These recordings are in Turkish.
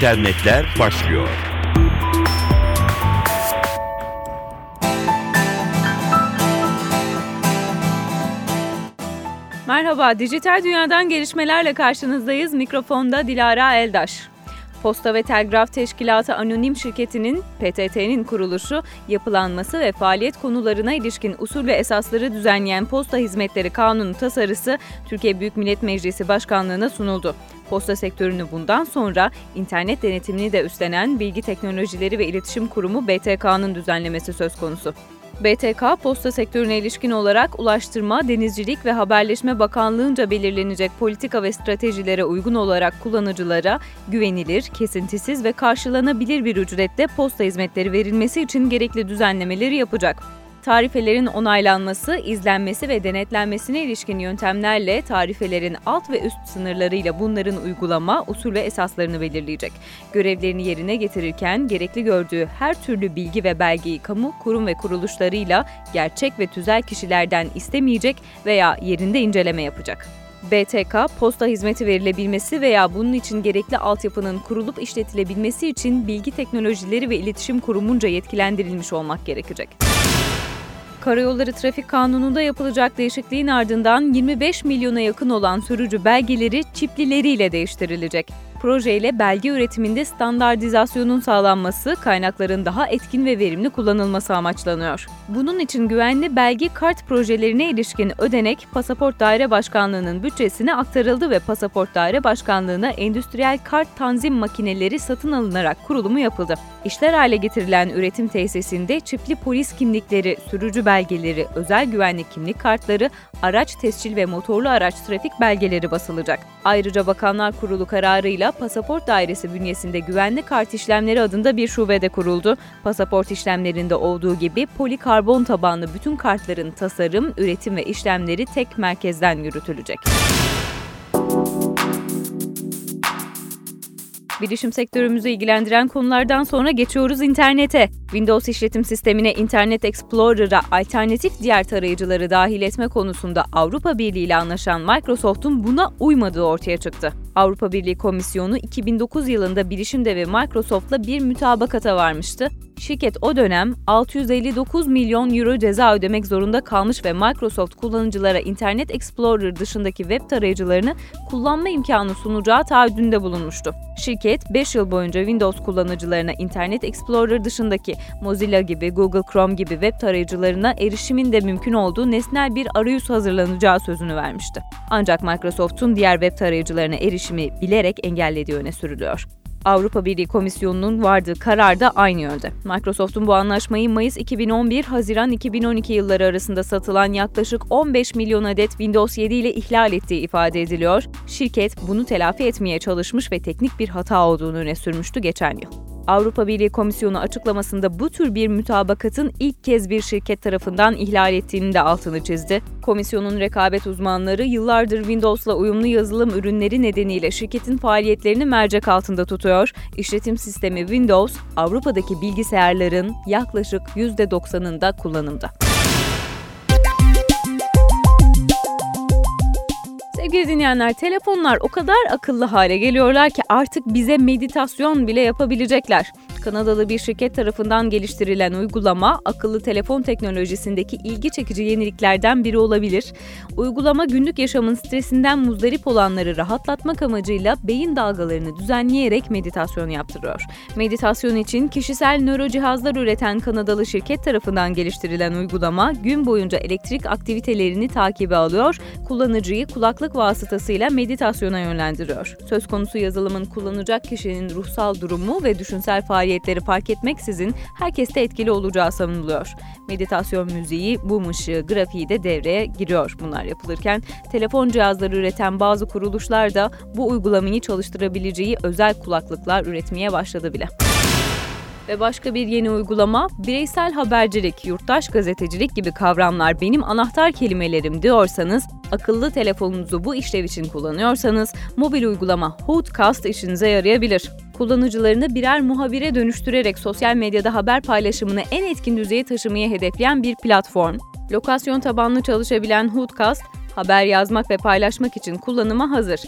internetler başlıyor. Merhaba, dijital dünyadan gelişmelerle karşınızdayız. Mikrofonda Dilara Eldaş. Posta ve Telgraf Teşkilatı Anonim Şirketi'nin PTT'nin kuruluşu, yapılanması ve faaliyet konularına ilişkin usul ve esasları düzenleyen Posta Hizmetleri Kanunu tasarısı Türkiye Büyük Millet Meclisi Başkanlığı'na sunuldu. Posta sektörünü bundan sonra internet denetimini de üstlenen Bilgi Teknolojileri ve İletişim Kurumu BTK'nın düzenlemesi söz konusu. BTK, posta sektörüne ilişkin olarak Ulaştırma, Denizcilik ve Haberleşme Bakanlığı'nca belirlenecek politika ve stratejilere uygun olarak kullanıcılara güvenilir, kesintisiz ve karşılanabilir bir ücretle posta hizmetleri verilmesi için gerekli düzenlemeleri yapacak. Tarifelerin onaylanması, izlenmesi ve denetlenmesine ilişkin yöntemlerle tarifelerin alt ve üst sınırlarıyla bunların uygulama, usul ve esaslarını belirleyecek. Görevlerini yerine getirirken gerekli gördüğü her türlü bilgi ve belgeyi kamu, kurum ve kuruluşlarıyla gerçek ve tüzel kişilerden istemeyecek veya yerinde inceleme yapacak. BTK, posta hizmeti verilebilmesi veya bunun için gerekli altyapının kurulup işletilebilmesi için Bilgi Teknolojileri ve İletişim Kurumunca yetkilendirilmiş olmak gerekecek. Karayolları Trafik Kanunu'nda yapılacak değişikliğin ardından 25 milyona yakın olan sürücü belgeleri çiplileriyle değiştirilecek. Projeyle belge üretiminde standartizasyonun sağlanması, kaynakların daha etkin ve verimli kullanılması amaçlanıyor. Bunun için güvenli belge kart projelerine ilişkin ödenek Pasaport Daire Başkanlığı'nın bütçesine aktarıldı ve Pasaport Daire Başkanlığı'na endüstriyel kart tanzim makineleri satın alınarak kurulumu yapıldı. İşler hale getirilen üretim tesisinde çipli polis kimlikleri, sürücü belgeleri, özel güvenlik kimlik kartları, araç tescil ve motorlu araç trafik belgeleri basılacak. Ayrıca Bakanlar Kurulu kararıyla Pasaport Dairesi bünyesinde güvenli kart işlemleri adında bir şube de kuruldu. Pasaport işlemlerinde olduğu gibi polikarbon tabanlı bütün kartların tasarım, üretim ve işlemleri tek merkezden yürütülecek. Bilişim sektörümüzü ilgilendiren konulardan sonra geçiyoruz internete. Windows işletim sistemine Internet Explorer'a alternatif diğer tarayıcıları dahil etme konusunda Avrupa Birliği ile anlaşan Microsoft'un buna uymadığı ortaya çıktı. Avrupa Birliği Komisyonu 2009 yılında Bilişim Devi Microsoft'la bir mütabakata varmıştı. Şirket o dönem 659 milyon euro ceza ödemek zorunda kalmış ve Microsoft kullanıcılara Internet Explorer dışındaki web tarayıcılarını kullanma imkanı sunacağı taahhüdünde bulunmuştu. Şirket 5 yıl boyunca Windows kullanıcılarına Internet Explorer dışındaki Mozilla gibi, Google Chrome gibi web tarayıcılarına erişimin de mümkün olduğu nesnel bir arayüz hazırlanacağı sözünü vermişti. Ancak Microsoft'un diğer web tarayıcılarına erişimi bilerek engellediği öne sürülüyor. Avrupa Birliği Komisyonu'nun vardığı karar da aynı yönde. Microsoft'un bu anlaşmayı Mayıs 2011, Haziran 2012 yılları arasında satılan yaklaşık 15 milyon adet Windows 7 ile ihlal ettiği ifade ediliyor. Şirket bunu telafi etmeye çalışmış ve teknik bir hata olduğunu öne sürmüştü geçen yıl. Avrupa Birliği Komisyonu açıklamasında bu tür bir mütabakatın ilk kez bir şirket tarafından ihlal ettiğini de altını çizdi. Komisyonun rekabet uzmanları yıllardır Windows'la uyumlu yazılım ürünleri nedeniyle şirketin faaliyetlerini mercek altında tutuyor. İşletim sistemi Windows, Avrupa'daki bilgisayarların yaklaşık %90'ında kullanımda. Sevgili dinleyenler, telefonlar o kadar akıllı hale geliyorlar ki artık bize meditasyon bile yapabilecekler. Kanadalı bir şirket tarafından geliştirilen uygulama akıllı telefon teknolojisindeki ilgi çekici yeniliklerden biri olabilir. Uygulama günlük yaşamın stresinden muzdarip olanları rahatlatmak amacıyla beyin dalgalarını düzenleyerek meditasyon yaptırıyor. Meditasyon için kişisel nöro cihazlar üreten Kanadalı şirket tarafından geliştirilen uygulama gün boyunca elektrik aktivitelerini takibe alıyor, kullanıcıyı kulaklık vasıtasıyla meditasyona yönlendiriyor. Söz konusu yazılımın kullanacak kişinin ruhsal durumu ve düşünsel faaliyetleri faaliyetleri fark etmeksizin herkeste etkili olacağı savunuluyor. Meditasyon müziği, mum ışığı, grafiği de devreye giriyor bunlar yapılırken. Telefon cihazları üreten bazı kuruluşlar da bu uygulamayı çalıştırabileceği özel kulaklıklar üretmeye başladı bile. Ve başka bir yeni uygulama, bireysel habercilik, yurttaş gazetecilik gibi kavramlar benim anahtar kelimelerim diyorsanız, akıllı telefonunuzu bu işlev için kullanıyorsanız, mobil uygulama Hootcast işinize yarayabilir kullanıcılarını birer muhabire dönüştürerek sosyal medyada haber paylaşımını en etkin düzeye taşımayı hedefleyen bir platform. Lokasyon tabanlı çalışabilen Hootcast, haber yazmak ve paylaşmak için kullanıma hazır.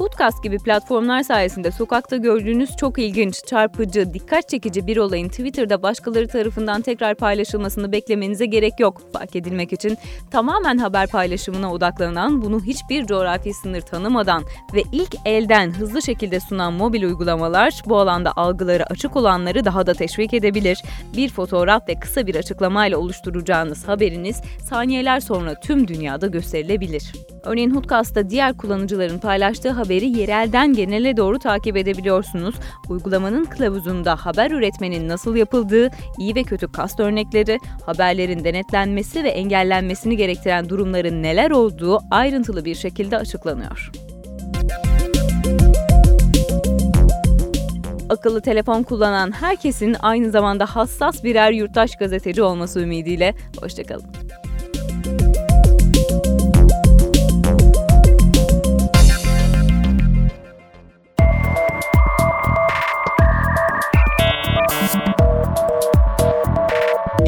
Podcast gibi platformlar sayesinde sokakta gördüğünüz çok ilginç, çarpıcı, dikkat çekici bir olayın Twitter'da başkaları tarafından tekrar paylaşılmasını beklemenize gerek yok fark edilmek için. Tamamen haber paylaşımına odaklanan, bunu hiçbir coğrafi sınır tanımadan ve ilk elden hızlı şekilde sunan mobil uygulamalar bu alanda algıları açık olanları daha da teşvik edebilir. Bir fotoğraf ve kısa bir açıklamayla oluşturacağınız haberiniz saniyeler sonra tüm dünyada gösterilebilir. Örneğin Hootcast'ta diğer kullanıcıların paylaştığı haberi yerelden genele doğru takip edebiliyorsunuz. Uygulamanın kılavuzunda haber üretmenin nasıl yapıldığı, iyi ve kötü kast örnekleri, haberlerin denetlenmesi ve engellenmesini gerektiren durumların neler olduğu ayrıntılı bir şekilde açıklanıyor. akıllı telefon kullanan herkesin aynı zamanda hassas birer yurttaş gazeteci olması ümidiyle. Hoşçakalın.